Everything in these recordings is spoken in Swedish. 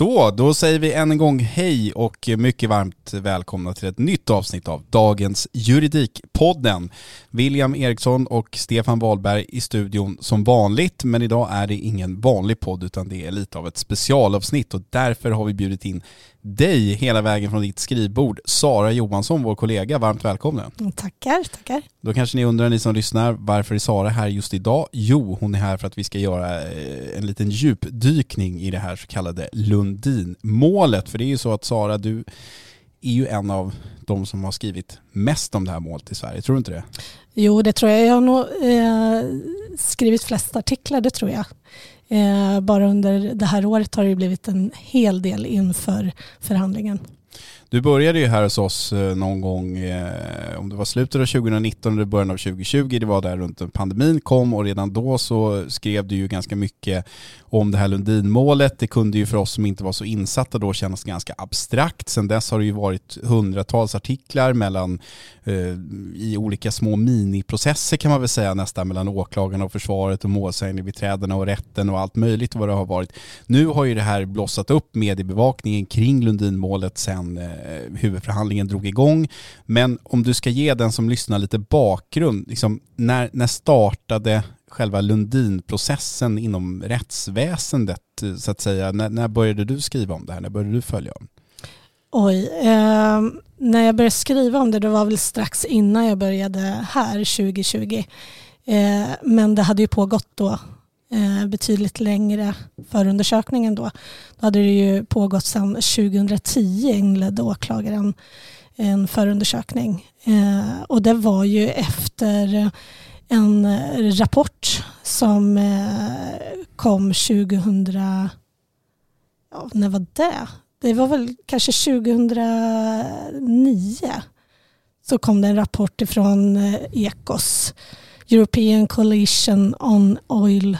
Så, då säger vi än en gång hej och mycket varmt välkomna till ett nytt avsnitt av dagens Juridikpodden. William Eriksson och Stefan Wahlberg i studion som vanligt, men idag är det ingen vanlig podd utan det är lite av ett specialavsnitt och därför har vi bjudit in dig hela vägen från ditt skrivbord, Sara Johansson, vår kollega. Varmt välkommen. Tackar, tackar. Då kanske ni undrar, ni som lyssnar, varför är Sara här just idag? Jo, hon är här för att vi ska göra eh, en liten djupdykning i det här så kallade Lundinmålet. För det är ju så att Sara, du är ju en av de som har skrivit mest om det här målet i Sverige, tror du inte det? Jo, det tror jag. Jag har nog eh, skrivit flest artiklar, det tror jag. Eh, bara under det här året har det blivit en hel del inför förhandlingen. Du började ju här hos oss eh, någon gång, eh, om det var slutet av 2019 eller början av 2020, det var där runt pandemin kom och redan då så skrev du ju ganska mycket om det här Lundinmålet. Det kunde ju för oss som inte var så insatta då kännas ganska abstrakt. Sen dess har det ju varit hundratals artiklar mellan, eh, i olika små miniprocesser kan man väl säga nästan, mellan åklagarna och försvaret och målsägandebiträdena och rätten och allt möjligt vad det har varit. Nu har ju det här blossat upp mediebevakningen kring Lundinmålet sen eh, huvudförhandlingen drog igång. Men om du ska ge den som lyssnar lite bakgrund, liksom, när, när startade själva Lundinprocessen inom rättsväsendet så att säga? När, när började du skriva om det här? När började du följa om? Oj, eh, när jag började skriva om det, det var väl strax innan jag började här 2020. Eh, men det hade ju pågått då eh, betydligt längre förundersökningen då. Då hade det ju pågått sedan 2010 inledde åklagaren en förundersökning. Eh, och det var ju efter en eh, rapport som eh, kom 2000, ja, när var det? Det var väl kanske 2009 så kom det en rapport ifrån ECOS. Ekos, European Coalition on Oil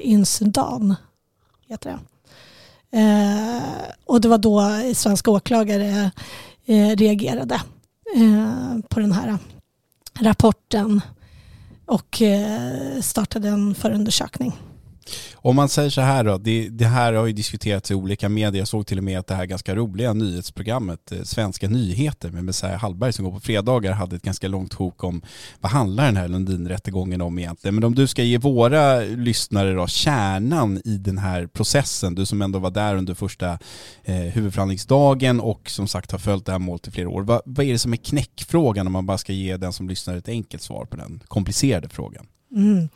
in Sudan. Heter det. Och det var då svenska åklagare reagerade på den här rapporten och eh, startade en förundersökning. Om man säger så här då, det, det, här har ju diskuterats i olika medier. Jag såg till och med att det här ganska roliga nyhetsprogrammet, eh, Svenska nyheter med Messiah Hallberg som går på fredagar, hade ett ganska långt sjok om vad handlar den här Lundin-rättegången om egentligen. Men om du ska ge våra lyssnare då kärnan i den här processen, du som ändå var där under första eh, huvudförhandlingsdagen och som sagt har följt det här målet i flera år. Vad, vad är det som är knäckfrågan om man bara ska ge den som lyssnar ett enkelt svar på den komplicerade frågan? Mm.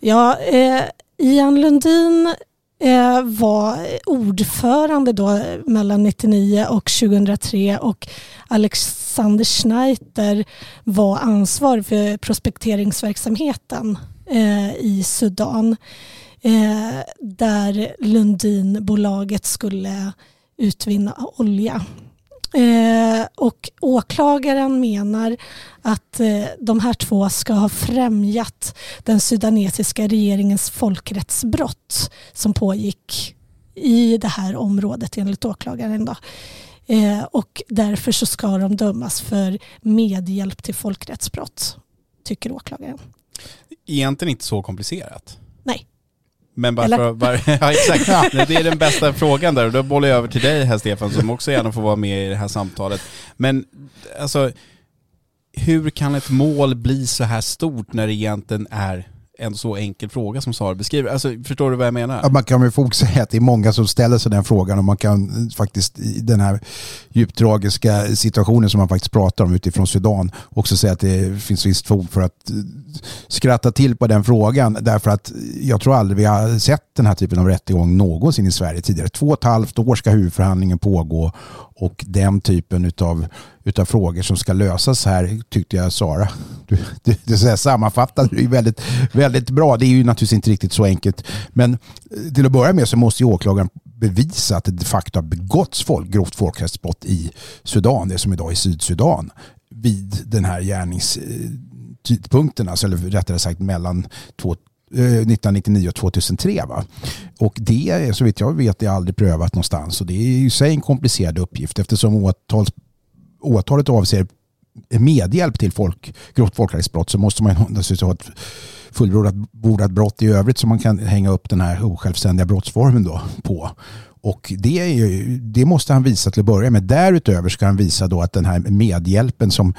Ja, eh, Ian Lundin eh, var ordförande då mellan 99 och 2003 och Alexander Schneider var ansvarig för prospekteringsverksamheten eh, i Sudan eh, där Lundinbolaget skulle utvinna olja. Eh, och åklagaren menar att eh, de här två ska ha främjat den sudanesiska regeringens folkrättsbrott som pågick i det här området enligt åklagaren. Då. Eh, och därför så ska de dömas för medhjälp till folkrättsbrott, tycker åklagaren. Egentligen inte så komplicerat. Men bara för, bara, ja, exakt. Det är den bästa frågan där och då bollar jag över till dig här Stefan som också gärna får vara med i det här samtalet. Men alltså, hur kan ett mål bli så här stort när det egentligen är en så enkel fråga som Sara beskriver. Alltså, förstår du vad jag menar? Ja, man kan med fog säga att det är många som ställer sig den frågan och man kan eh, faktiskt i den här djupt tragiska situationen som man faktiskt pratar om utifrån Sudan också säga att det finns visst fog för att eh, skratta till på den frågan därför att jag tror aldrig vi har sett den här typen av rättegång någonsin i Sverige tidigare. Två och ett halvt år ska huvudförhandlingen pågå och den typen av utav frågor som ska lösas här tyckte jag Sara, du, du, du så sammanfattade det väldigt, väldigt bra. Det är ju naturligtvis inte riktigt så enkelt. Men eh, till att börja med så måste ju åklagaren bevisa att det de facto har begåtts folk, grovt folkrättsbrott i Sudan, det som idag är Sydsudan, vid den här gärningstidpunkten, alltså, eller rättare sagt mellan två eh, 1999 och 2003. Va? Och det är så vitt jag vet är aldrig prövat någonstans och det är i sig en komplicerad uppgift eftersom åtals, åtalet avser medhjälp till folk, grovt folkrättsbrott så måste man naturligtvis ha ett fullbordat brott i övrigt som man kan hänga upp den här osjälvständiga brottsformen då på. Och det, är, det måste han visa till att börja med. Därutöver ska han visa då att den här medhjälpen som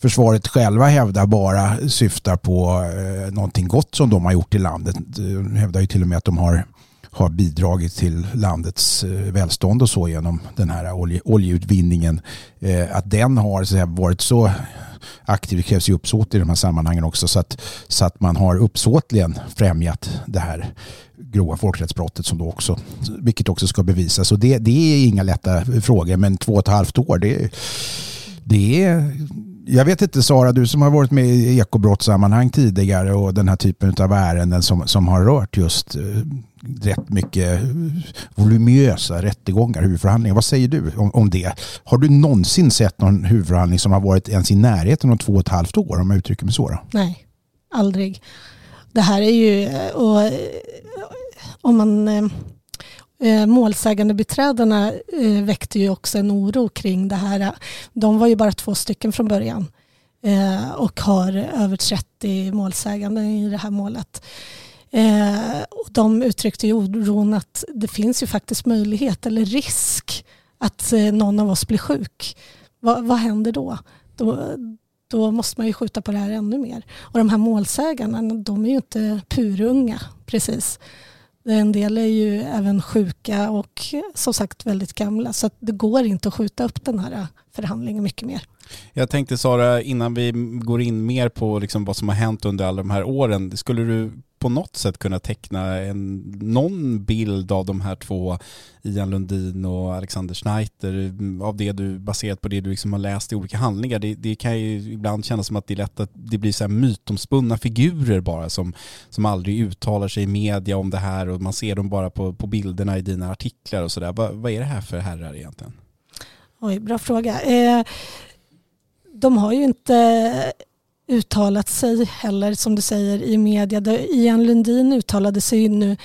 försvaret själva hävdar bara syftar på eh, någonting gott som de har gjort i landet. De hävdar ju till och med att de har, har bidragit till landets eh, välstånd och så genom den här olje, oljeutvinningen. Eh, att den har så här, varit så aktiv, det krävs ju uppsåt i de här sammanhangen också, så att, så att man har uppsåtligen främjat det här grova folkrättsbrottet som då också, vilket också ska bevisas. Och det, det är inga lätta frågor, men två och ett halvt år, det, det är jag vet inte Sara, du som har varit med i ekobrottssammanhang tidigare och den här typen av ärenden som, som har rört just eh, rätt mycket voluminösa rättegångar, huvudförhandlingar. Vad säger du om, om det? Har du någonsin sett någon huvudförhandling som har varit ens i närheten av två och ett halvt år om jag uttrycker mig så? Då? Nej, aldrig. Det här är ju, och, eh, om man Eh, eh målsägandebiträdena eh, väckte ju också en oro kring det här. De var ju bara två stycken från början eh, och har över 30 målsäganden i det här målet. Eh, och de uttryckte ju oron att det finns ju faktiskt möjlighet eller risk att eh, någon av oss blir sjuk. Va, vad händer då? då? Då måste man ju skjuta på det här ännu mer. Och de här målsägarna, de är ju inte purunga precis. En del är ju även sjuka och som sagt väldigt gamla så det går inte att skjuta upp den här eh, förhandlingen mycket mer. Jag tänkte Sara, innan vi går in mer på liksom vad som har hänt under alla de här åren, skulle du på något sätt kunna teckna en, någon bild av de här två, Ian Lundin och Alexander Schneider, av det du, baserat på det du liksom har läst i olika handlingar. Det, det kan ju ibland kännas som att det är lätt att det blir så här mytomspunna figurer bara som, som aldrig uttalar sig i media om det här och man ser dem bara på, på bilderna i dina artiklar och sådär. Va, vad är det här för herrar egentligen? Oj, bra fråga. Eh, de har ju inte uttalat sig heller som du säger i media. Ian Lundin uttalade sig nu.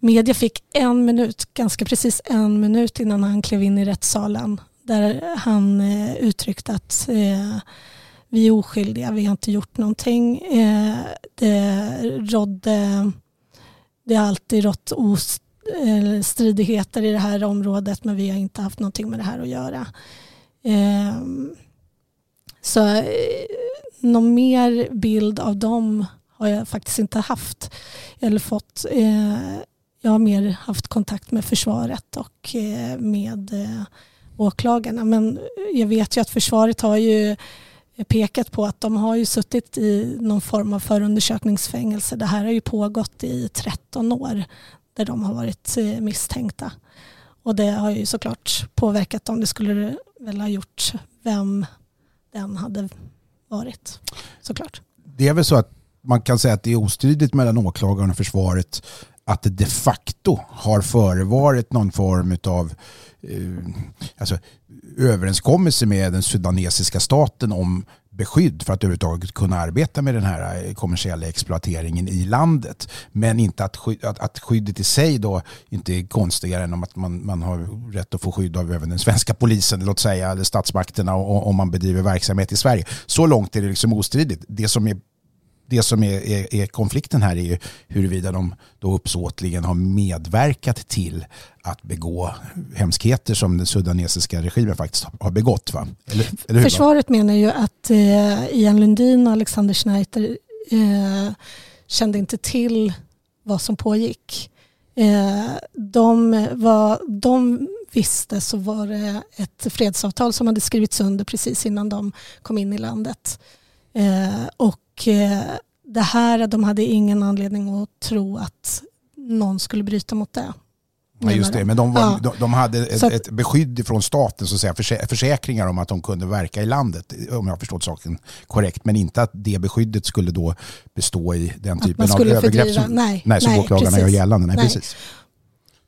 Media fick en minut, ganska precis en minut innan han klev in i rättssalen där han eh, uttryckte att eh, vi är oskyldiga, vi har inte gjort någonting. Eh, det rådde, det har alltid rått eh, stridigheter i det här området men vi har inte haft någonting med det här att göra. Eh, så eh, någon mer bild av dem har jag faktiskt inte haft eller fått. Eh, jag har mer haft kontakt med försvaret och eh, med eh, åklagarna. Men jag vet ju att försvaret har ju pekat på att de har ju suttit i någon form av förundersökningsfängelse. Det här har ju pågått i 13 år där de har varit misstänkta. Och det har ju såklart påverkat dem. Det skulle det väl ha gjort vem den hade varit såklart. Det är väl så att man kan säga att det är ostridigt mellan åklagaren och försvaret att det de facto har förevarit någon form av eh, alltså, överenskommelse med den sudanesiska staten om beskydd för att överhuvudtaget kunna arbeta med den här eh, kommersiella exploateringen i landet. Men inte att, sky att, att skyddet i sig då inte är konstigare än om att man, man har rätt att få skydd av även den svenska polisen, låt säga, eller statsmakterna om man bedriver verksamhet i Sverige. Så långt är det liksom ostridigt. Det som är det som är, är, är, konflikten här är ju huruvida de då uppsåtligen har medverkat till att begå hemskheter som den sudanesiska regimen faktiskt har begått. Va? Eller, eller Försvaret menar ju att eh, Ian Lundin och Alexander Schneider eh, kände inte till vad som pågick. Eh, de, var, de visste så var det ett fredsavtal som hade skrivits under precis innan de kom in i landet. Eh, och eh, det här, de hade ingen anledning att tro att någon skulle bryta mot det. Ja, just det, men de, var, ja. de, de, hade ett, att, ett beskydd från staten, så att säga, försäkringar om att de kunde verka i landet, om jag har förstått saken korrekt, men inte att det beskyddet skulle då bestå i den typen av övergrepp som, nej, nej, som åklagarna gör gällande. Nej, nej. Precis.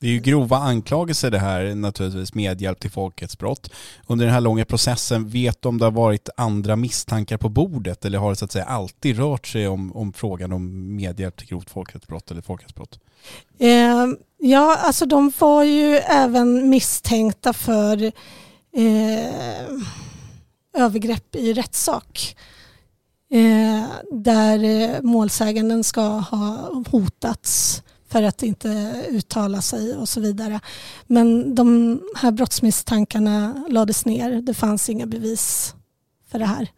Det är ju grova anklagelser det här, naturligtvis medhjälp till folkrättsbrott. Under den här långa processen, vet du om det har varit andra misstankar på bordet eller har det så att säga alltid rört sig om, om frågan om medhjälp till grovt folkrättsbrott eller folkrättsbrott? Eh, ja, alltså de var ju även misstänkta för eh, övergrepp i rättssak. Eh, där eh, målsäganden ska ha hotats för att inte uttala sig och så vidare. Men de här brottsmisstankarna lades ner. Det fanns inga bevis för det här.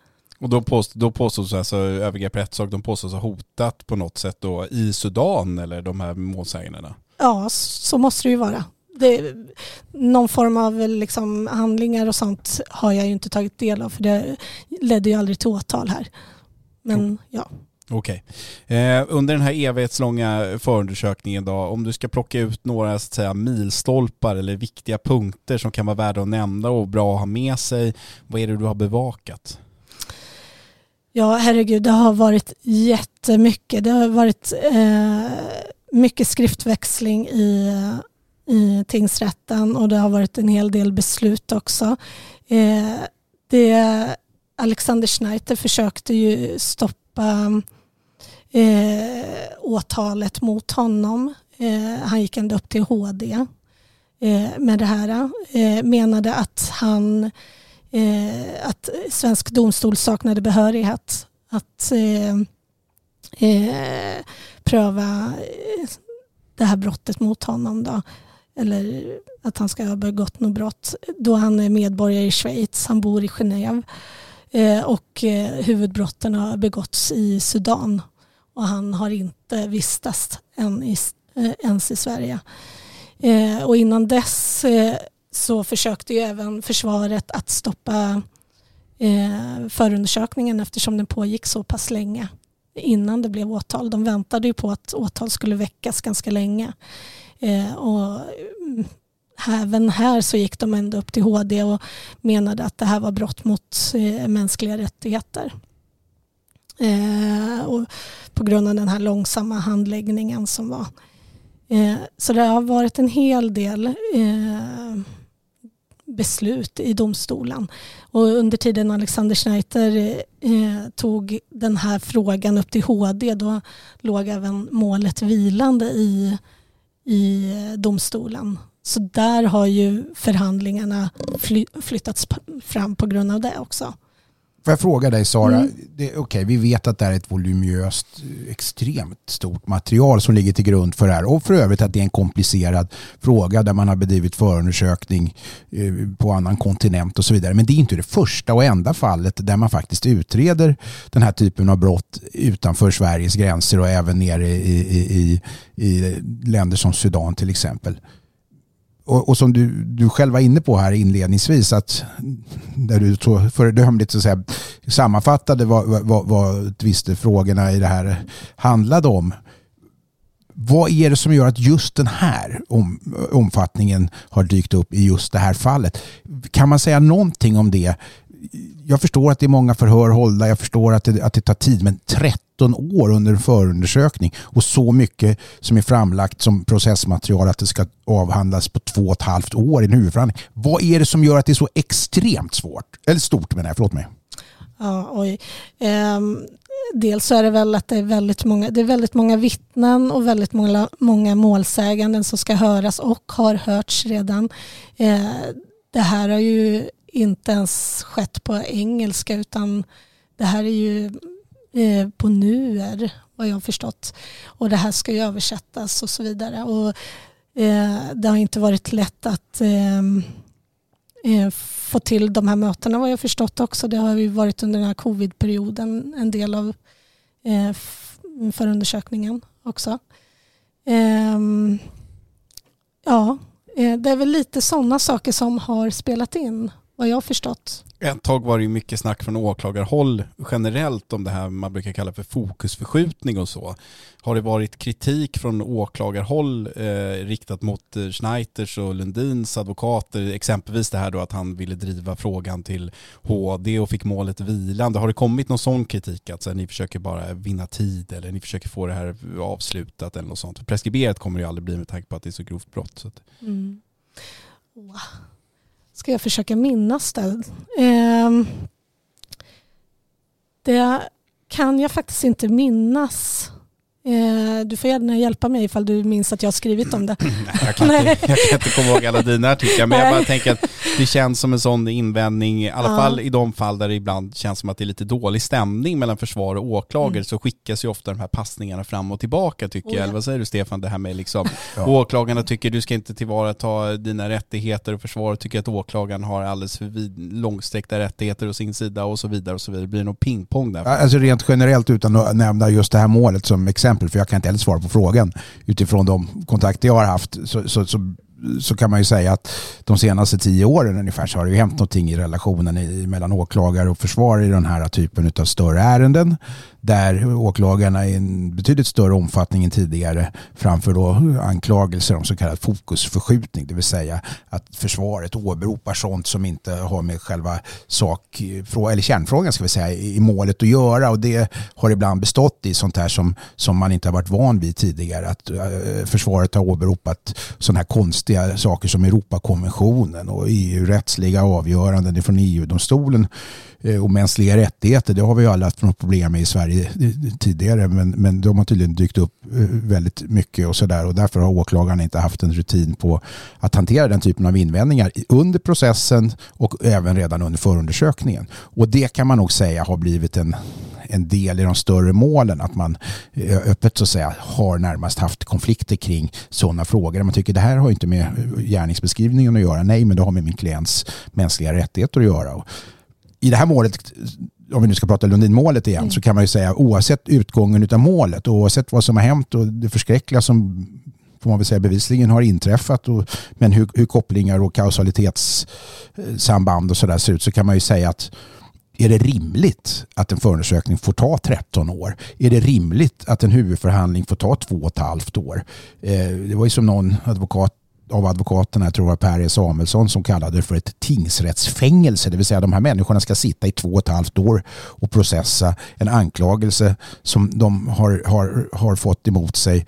Och då, påst, då påstås alltså övergrepp rättssak, de påstås ha hotat på något sätt då i Sudan eller de här målsägandena? Ja, så måste det ju vara. Det, någon form av liksom handlingar och sånt har jag ju inte tagit del av för det ledde ju aldrig till åtal här. Men ja. Okej. Eh, under den här evighetslånga förundersökningen då, om du ska plocka ut några så att säga, milstolpar eller viktiga punkter som kan vara värda att nämna och bra att ha med sig, vad är det du har bevakat? Ja, herregud, det har varit jättemycket. Det har varit eh, mycket skriftväxling i, i tingsrätten och det har varit en hel del beslut också. Eh, det, Alexander Schneider försökte ju stoppa eh, åtalet mot honom. Eh, han gick ända upp till HD eh, med det här. Eh, menade att han eh, att svensk domstol saknade behörighet att eh, eh pröva eh, det här brottet mot honom. Då. Eller att han ska ha begått något brott då han är medborgare i Schweiz. Han bor i Genève Eh, och eh, huvudbrotten har begåtts i Sudan och han har inte vistats än i, eh, ens i Sverige. Och innan dess så försökte ju även försvaret att stoppa förundersökningen eftersom den pågick så pass länge innan det blev åtal. De väntade ju på att åtal skulle väckas ganska länge. Och mm, även här så gick de ändå upp till HD och menade att det här var brott mot eh, mänskliga rättigheter. Eh, och på grund av den här långsamma handläggningen som var. Eh, så det har varit en hel del eh, beslut i domstolen. Och under tiden Alexander Schneider eh, tog den här frågan upp till HD då låg även målet vilande i, i eh, domstolen. Så där har ju förhandlingarna fly, flyttats fram på grund av det också. Får jag fråga dig Sara, mm. Okej, okay, vi vet att det är ett voluminöst, extremt stort material som ligger till grund för det här. Och för övrigt att det är en komplicerad fråga där man har bedrivit förundersökning eh, på annan kontinent och så vidare. Men det är inte det första och enda fallet där man faktiskt utreder den här typen av brott utanför Sveriges gränser och även nere i, i, i, i länder som Sudan till exempel och, och, som du, du själv var inne på här inledningsvis, att där du så föredömligt så att säga, sammanfattade vad, vad, vad tvistefrågorna i det här handlade om. Vad är det som gör att just den här om, omfattningen har dykt upp i just det här fallet? Kan man säga någonting om det? Jag förstår att det är många förhör hållda, jag förstår att det, att det tar tid, men 13 år under en förundersökning och så mycket som är framlagt som processmaterial att det ska avhandlas på två och ett halvt år i en huvudförhandling. Vad är det som gör att det är så extremt svårt? Eller stort menar jag, förlåt mig. Ja, oj. Um dels så är det väl att det är väldigt många, det är väldigt många vittnen och väldigt många, många målsäganden som ska höras och har hörts redan. Eh, det här har ju inte ens skett på engelska utan det här är ju eh, på nuer vad jag har förstått. Och det här ska ju översättas och så vidare. Och, eh, det har inte varit lätt att ehm, eh, få till de här mötena vad jag förstått också. Det har ju varit under den här covidperioden en del av eh, förundersökningen också. Ehm, ja, eh, det är väl lite sådana saker som har spelat in vad jag har förstått. Ett tag var det ju mycket snack från åklagarhåll generellt om det här man brukar kalla för fokusförskjutning och så. Har det varit kritik från åklagarhåll eh, riktat mot eh, Schneiters och Lundins advokater, exempelvis det här då att han ville driva frågan till HD och fick målet vilande. Har det kommit någon sån kritik att så här, ni försöker bara vinna tid eller ni försöker få det här avslutat eller något sånt? För preskriberat kommer det ju aldrig bli med tanke på att det är så grovt brott. Så att... mm. wow ska jag försöka minnas det. Eh, det kan jag faktiskt inte minnas. Eh, du får gärna hjälpa mig ifall du minns att jag har skrivit om det. jag, kan inte, jag kan inte komma ihåg alla dina artiklar, men jag bara tänker att det känns som en sån invändning, i alla ja. fall i de fall där det ibland känns som att det är lite dålig stämning mellan försvar och åklagare, mm. så skickas ju ofta de här passningarna fram och tillbaka tycker oh, jag. Eller vad säger du Stefan, det här med liksom, ja. åklagarna tycker du ska inte tillvarata dina rättigheter och försvaret tycker att åklagaren har alldeles för vid, långsträckta rättigheter å sin sida och så vidare och så vidare. Det blir nog pingpong där. Alltså rent generellt utan att nämna just det här målet som exempel exempel, för jag kan inte heller svara på frågan. Utifrån de kontakter jag har haft, så, så, så så kan man ju säga att de senaste tio åren ungefär så har det ju hänt någonting i relationen i, mellan åklagare och försvar i den här typen av större ärenden där åklagarna i en betydligt större omfattning än tidigare framför då anklagelser om så kallad fokusförskjutning, det vill säga att försvaret åberopar sånt som inte har med själva sak, eller kärnfrågan ska vi säga, i målet att göra. Och det har ibland bestått i sånt här som, som man inte har varit van vid tidigare, att eh, försvaret har åberopat sådana här konstiga saker som Europakonventionen och EU-rättsliga avgöranden från EU-domstolen Eh, och mänskliga rättigheter, det har vi ju alla haft något problem med i Sverige eh, tidigare men, men de har tydligen dykt upp eh, väldigt mycket och sådär och därför har åklagaren inte haft en rutin på att hantera den typen av invändningar under processen och även redan under förundersökningen. Och det kan man nog säga har blivit en, en del i de större målen att man öppet så att säga har närmast haft konflikter kring sådana frågor. Man tycker det här har inte med gärningsbeskrivningen att göra. Nej, men det har med min klients mänskliga rättigheter att göra i det här målet, om vi nu ska prata Lundinmålet igen, mm. så kan man ju säga oavsett utgången av målet och oavsett vad som har hänt och det förskräckliga som får man väl säga bevisligen har inträffat och, men hur, hur kopplingar och kausalitetssamband och sådär ser ut så kan man ju säga att är det rimligt att en förundersökning får ta 13 år? Är det rimligt att en huvudförhandling får ta två och ett halvt år? Eh, det var ju som någon advokat av advokaterna, jag tror det var Per E Samuelsson, som kallade det för ett tingsrättsfängelse. Det vill säga de här människorna ska sitta i två och ett halvt år och processa en anklagelse som de har, har, har fått emot sig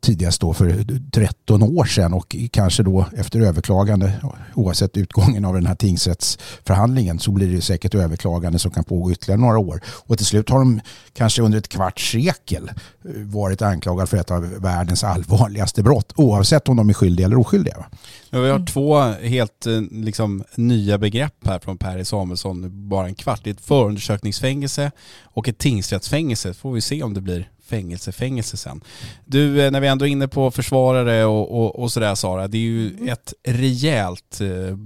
tidigast då för 13 år sedan och kanske då efter överklagande oavsett utgången av den här tingsrättsförhandlingen så blir det säkert överklagande som kan pågå ytterligare några år. Och till slut har de kanske under ett kvarts sekel varit anklagade för ett av världens allvarligaste brott oavsett om de är skyldiga eller oskyldiga. Ja, vi har två helt eh, liksom, nya begrepp här från Per Samuelsson, bara en kvart. Det är ett förundersökningsfängelse och ett tingsrättsfängelse. Får vi se om det blir fängelse, fängelse sen. Du, eh, när vi ändå är inne på försvarare och, och, och sådär Sara, det är ju mm. ett rejält eh,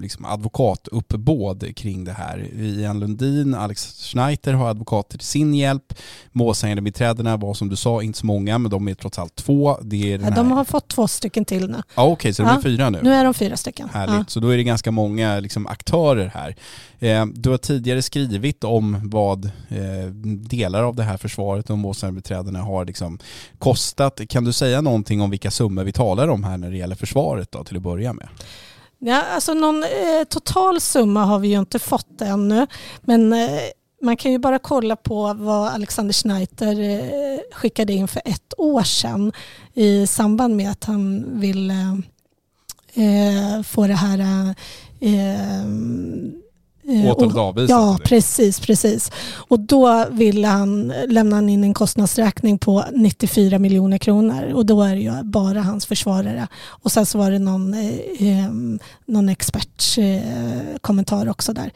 liksom advokatuppbåd kring det här. Ian Lundin, Alex Schneider har advokater till sin hjälp. Målsägandebiträdena var som du sa inte så många, men de är trots allt två. Det är ja, de har fått två stycken till nu. Ja, Okej, okay, så de ja. är fyra nu? Nu är de fyra stycken. Härligt, ja. så då är det ganska många liksom, aktörer här. Eh, du har tidigare skrivit om vad eh, delar av det här försvaret och målsägandebiträdena biträdena har liksom kostat. Kan du säga någonting om vilka summor vi talar om här när det gäller försvaret då, till att börja med? Ja, alltså någon eh, total summa har vi ju inte fått ännu. Men eh, man kan ju bara kolla på vad Alexander Schneider eh, skickade in för ett år sedan i samband med att han ville eh, eh, få det här eh, Åtalet avvisat? Ja, precis, precis. Och då ville han lämna in en kostnadsräkning på 94 miljoner kronor och då är det ju bara hans försvarare. Och sen så var det någon, eh, någon experts eh, kommentar också där.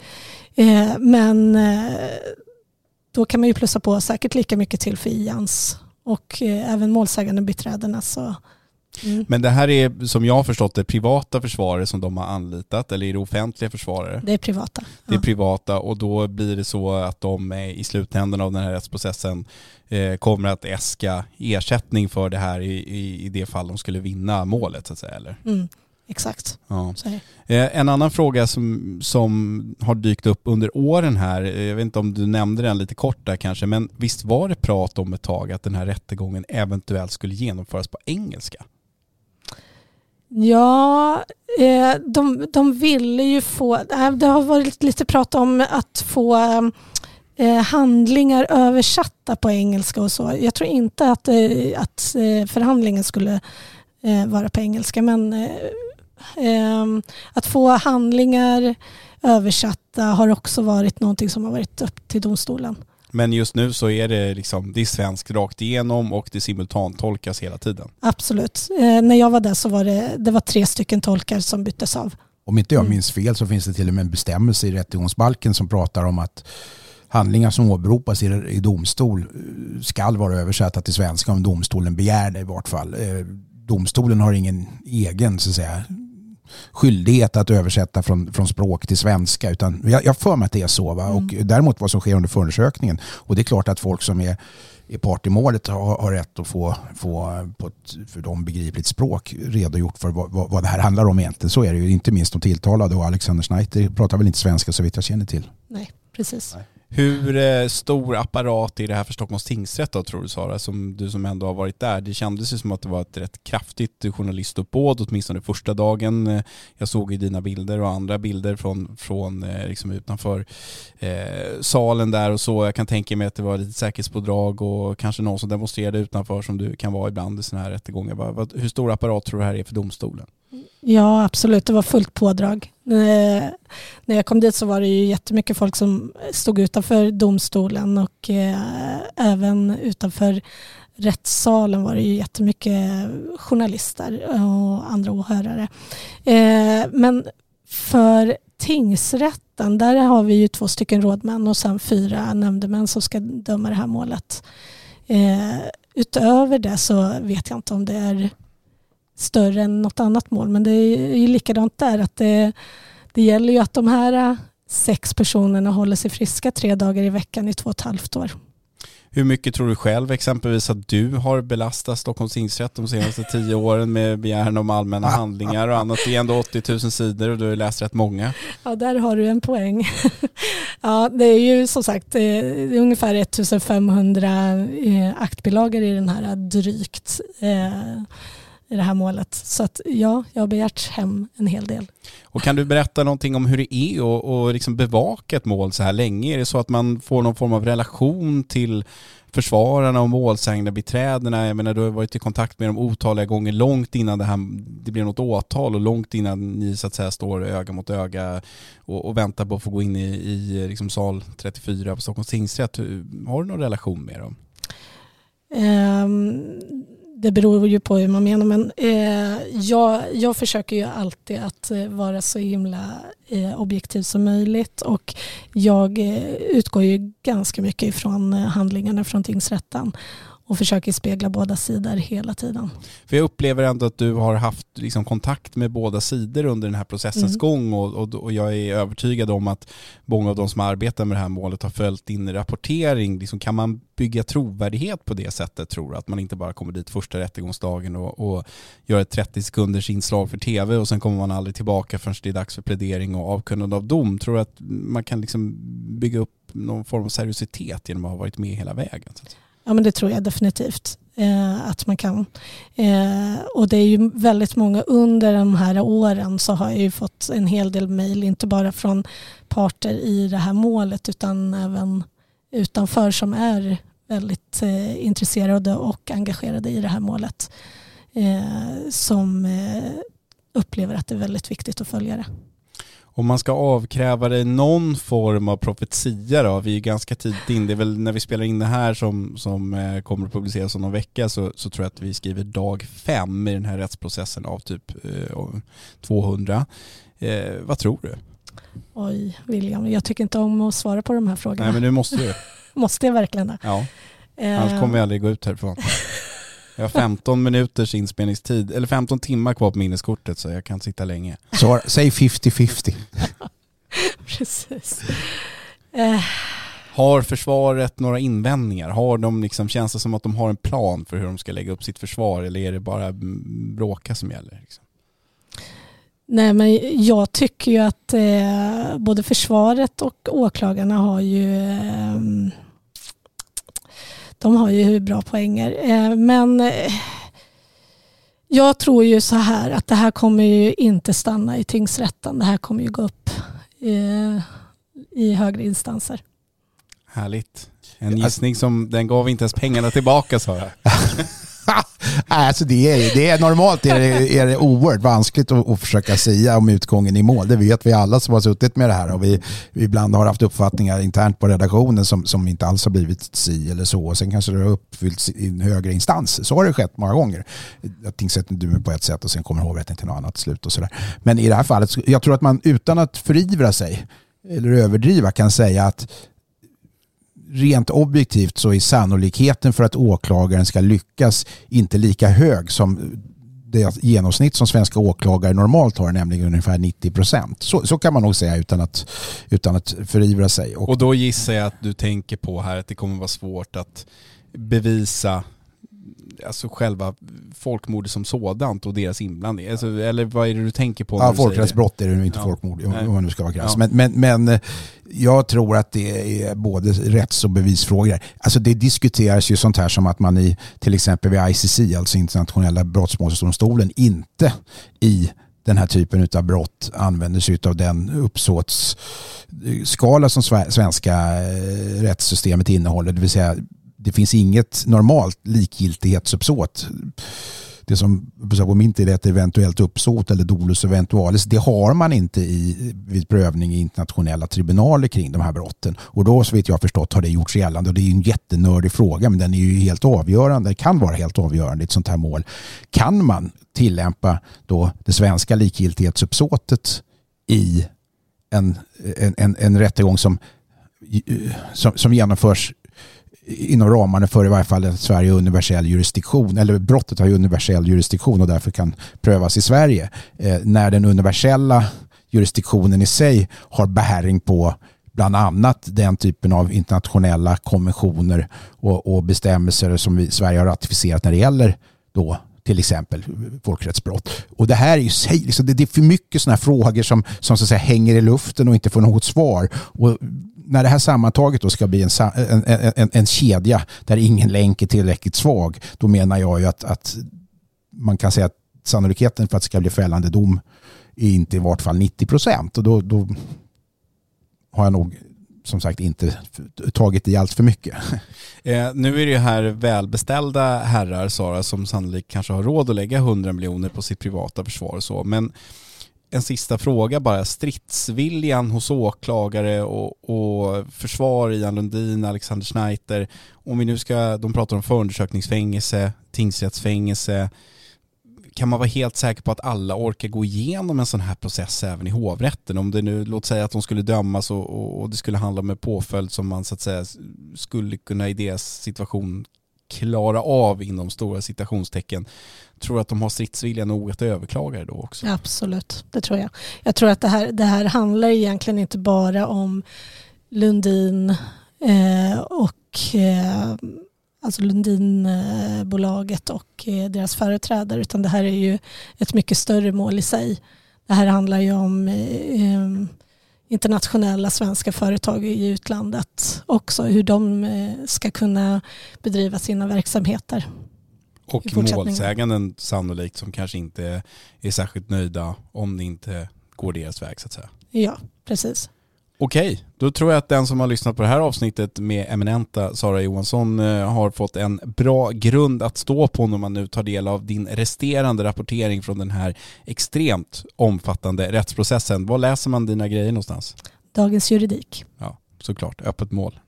Eh, men eh, då kan man ju plussa på säkert lika mycket till för IANS och eh, även målsägande biträdena så Mm. Men det här är som jag har förstått det privata försvarare som de har anlitat eller är det offentliga försvarare? Det är privata. Det är ja. privata och då blir det så att de i slutändan av den här rättsprocessen eh, kommer att äska ersättning för det här i, i, i, det fall de skulle vinna målet så att säga eller? Mm. Exakt. Ja. Eh, en annan fråga som, som har dykt upp under åren här, eh, jag vet inte om du nämnde den lite kort där kanske, men visst var det prat om ett tag att den här rättegången eventuellt skulle genomföras på engelska? Ja, eh, de, de ville ju få, det har varit lite prat om att få eh, handlingar översatta på engelska och så. Jag tror inte att, eh, att förhandlingen skulle vara på engelska men ehm, att få handlingar översatta har också varit någonting som har varit upp till domstolen. Men just nu så är det liksom, det är svenskt rakt igenom och det simultantolkas hela tiden. Absolut. Eh, när jag var där så var det, det var tre stycken tolkar som byttes av. Om inte jag mm. minns fel så finns det till och med en bestämmelse i rättegångsbalken som pratar om att handlingar som åberopas i, i domstol eh, skall vara översatta till svenska om domstolen begär det i vart fall. Eh, domstolen har ingen egen så att säga, skyldighet att översätta från, från språk till svenska. Utan jag, jag för mig att det är så. Va? Mm. Och däremot vad som sker under förundersökningen. Och det är klart att folk som är, är part i målet har, har rätt att få, få på ett för dem begripligt språk redogjort för vad, vad, vad, det här handlar om egentligen. Så är det ju. Inte minst de tilltalade och Alexander Schneider pratar väl inte svenska så vitt jag känner till. Nej, precis. Nej. Hur eh, stor apparat är det här för Stockholms tingsrätt då tror du Sara, som du som ändå har varit där? Det kändes ju som att det var ett rätt kraftigt journalistuppbåd, åtminstone första dagen. Eh, jag såg ju dina bilder och andra bilder från, från eh, liksom utanför eh, salen där och så. Jag kan tänka mig att det var lite säkerhetspådrag och kanske någon som demonstrerade utanför som du kan vara ibland i sådana här rättegångar. Hur stor apparat tror du det här är för domstolen? Ja, absolut. Det var fullt pådrag. När jag kom dit så var det ju jättemycket folk som stod utanför domstolen och eh, även utanför rättssalen var det ju jättemycket journalister och andra åhörare. Eh, men för tingsrätten, där har vi ju två stycken rådmän och sen fyra nämndemän som ska döma det här målet. Eh, utöver det så vet jag inte om det är större än något annat mål. Men det är ju likadant där. att det, det gäller ju att de här sex personerna håller sig friska tre dagar i veckan i två och ett halvt år. Hur mycket tror du själv exempelvis att du har belastat Stockholms tingsrätt de senaste tio åren med begäran om allmänna handlingar och annat? Det är ändå 80 000 sidor och du har läst rätt många. Ja, där har du en poäng. Ja, det är ju som sagt det är ungefär 1500 eh, aktbilagor i den här drygt eh, i det här målet. Så att ja, jag har begärt hem en hel del. Och kan du berätta någonting om hur det är att och liksom bevaka ett mål så här länge? Är det så att man får någon form av relation till försvararna och målsägande biträdena? Jag menar du har varit i kontakt med dem otaliga gånger långt innan det, här, det blir något åtal och långt innan ni så att säga står öga mot öga och, och väntar på att få gå in i, i liksom sal 34 på Stockholms tingsrätt. Har du någon relation med dem? Um det beror ju på hur man menar men eh, jag, jag försöker ju alltid att eh, vara så himla eh, objektiv som möjligt och jag eh, utgår ju ganska mycket ifrån eh, handlingarna från tingsrätten och försöker spegla båda sidor hela tiden. För jag upplever ändå att du har haft liksom kontakt med båda sidor under den här processens mm. gång och, och, och, jag är övertygad om att många av de som arbetar med det här målet har följt din rapportering. Liksom, kan man bygga trovärdighet på det sättet tror du? Att man inte bara kommer dit första rättegångsdagen och, och gör ett 30 sekunders inslag för tv och sen kommer man aldrig tillbaka förrän det är dags för plädering och avkunnande av dom. Tror du att man kan liksom bygga upp någon form av seriositet genom att ha varit med hela vägen? Ja men det tror jag definitivt eh, att man kan. Eh, och det är ju väldigt många under de här åren så har jag ju fått en hel del mejl, inte bara från parter i det här målet utan även utanför som är väldigt eh, intresserade och engagerade i det här målet. Eh, som eh, upplever att det är väldigt viktigt att följa det. Om man ska avkräva dig någon form av profetia då, vi är ganska tidigt in, det är väl när vi spelar in det här som, som eh, kommer att publiceras om någon vecka så, så tror jag att vi skriver dag fem i den här rättsprocessen av typ eh, 200. Eh, vad tror du? Oj, William, jag tycker inte om att svara på de här frågorna. Nej men nu måste du. måste jag verkligen det? Ja, annars Eh, kommer vi aldrig gå ut härifrån. Jag har 15 minuters inspelningstid, eller 15 timmar kvar på minneskortet så jag kan sitta länge. Så, säg 50-50. Precis. Eh, Har försvaret några invändningar? Har de liksom, känns det som att de har en plan för hur de ska lägga upp sitt försvar eller är det bara bråka som gäller? Liksom? nej, men jag tycker ju att eh, både försvaret och åklagarna har ju eh, de har ju bra poänger. Eh, men eh, jag tror ju så här att det här kommer ju inte stanna i tingsrätten. Det här kommer ju gå upp eh, i högre instanser. Härligt. En gissning som, den gav inte ens pengarna tillbaka sa jag. Alltså det är, det är normalt är det, är det oerhört vanskligt att, att försöka säga om utgången i mål. Det vet vi alla som har suttit med det här och vi, vi ibland har haft uppfattningar internt på redaktionen som, som inte alls har blivit si eller så. Och sen kanske det har uppfyllts i en högre instans. Så har det skett många gånger. Att tingsrätten dömer på ett sätt och sen kommer hovrätten till något annat slut och sådär. Men i det här fallet, jag tror att man utan att förivra sig eller överdriva kan säga att rent objektivt så är sannolikheten för att åklagaren ska lyckas inte lika hög som det genomsnitt som svenska åklagare normalt har, nämligen ungefär 90 procent. Så, så kan man nog säga utan att, utan att förivra sig. Och, Och då gissar jag att du tänker på här att det kommer vara svårt att bevisa alltså själva folkmordet som sådant och deras inblandning. Alltså, eller vad är det du tänker på? ja, folkrättsbrott är det nu inte Ja. folkmord om om man nu ska vara krass. Ja. Men, men, men eh, jag tror att det är både rätts och bevisfrågor. Alltså det diskuteras ju sånt här som att man i till exempel vid ICC, alltså internationella brottmålsdomstolen, inte i den här typen av brott använder sig av den uppsåtsskala som sve- svenska eh, rättssystemet innehåller. Det vill säga det finns inget normalt likgiltighetsuppsåt. Det som på min tid heter eventuellt uppsåt eller dolus eventualis. Det har man inte i, vid prövning i internationella tribunaler kring de här brotten. Och då så vitt jag har förstått har det gjorts gällande och det är ju en jättenördig fråga men den är ju helt avgörande. Det kan vara helt avgörande i ett sånt här mål. Kan man tillämpa då det svenska likgiltighetsuppsåtet i en, en, en, en rättegång som, som, som genomförs inom ramarna för i varje fall att Sverige har universell jurisdiktion, eller brottet har ju universell jurisdiktion och därför kan prövas i Sverige. Eh, när den universella jurisdiktionen i sig har bäring på bland annat den typen av internationella konventioner och, och bestämmelser som vi, Sverige har ratificerat när det gäller då till exempel folkrättsbrott. Och det här är ju sig, liksom, det, det är för mycket sådana här frågor som, som så att säga, hänger i luften och inte får något svar. Och när det här sammantaget då ska bli en, en, en, en kedja där ingen länk är tillräckligt svag, då menar jag ju att, att man kan säga att sannolikheten för att det ska bli fällande dom är inte i vart fall 90 procent. Och då, då har jag nog som sagt inte tagit i allt för mycket. Eh, nu är det ju här välbeställda herrar, Sara, som sannolikt kanske har råd att lägga 100 miljoner på sitt privata försvar och så. Men en sista fråga bara. Stridsviljan hos åklagare och, och försvar, Ian Lundin, Alexander Schneider. Om vi nu ska, de pratar om förundersökningsfängelse, tingsrättsfängelse. Kan man vara helt säker på att alla orkar gå igenom en sån här process även i hovrätten? Om det nu, låt säga att de skulle dömas och, och, och det skulle handla om en påföljd som man så att säga skulle kunna i deras situation klara av inom stora citationstecken. Tror du att de har stridsvilja nog att överklaga det då också? Absolut, det tror jag. Jag tror att det här, det här handlar egentligen inte bara om Lundin eh, och eh, alltså Lundinbolaget och eh, deras företrädare utan det här är ju ett mycket större mål i sig. Det här handlar ju om eh, eh internationella svenska företag i utlandet också, hur de eh, ska kunna bedriva sina verksamheter. Och målsäganden sannolikt som kanske inte är särskilt nöjda om det inte går deras väg så att säga. Ja, precis. Okej, då tror jag att den som har lyssnat på det här avsnittet med eminenta Sara Johansson eh, har fått en bra grund att stå på när man nu tar del av din resterande rapportering från den här extremt omfattande rättsprocessen. Var läser man dina grejer någonstans? Dagens juridik. Ja, såklart, öppet mål.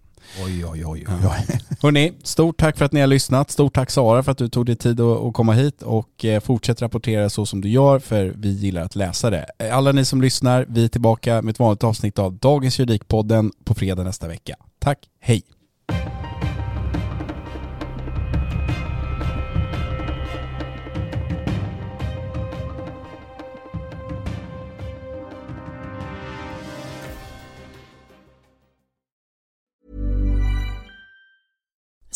Oj, oj, oj. oj, oj. Hörrni, stort tack för att ni har lyssnat. Stort tack Sara för att du tog dig tid att, att komma hit och eh, fortsätt rapportera så som du gör för vi gillar att läsa det. Eh, Alla ni som lyssnar, vi är tillbaka med ett vanligt avsnitt av Dagens Juridikpodden på fredag nästa vecka. Tack, hej!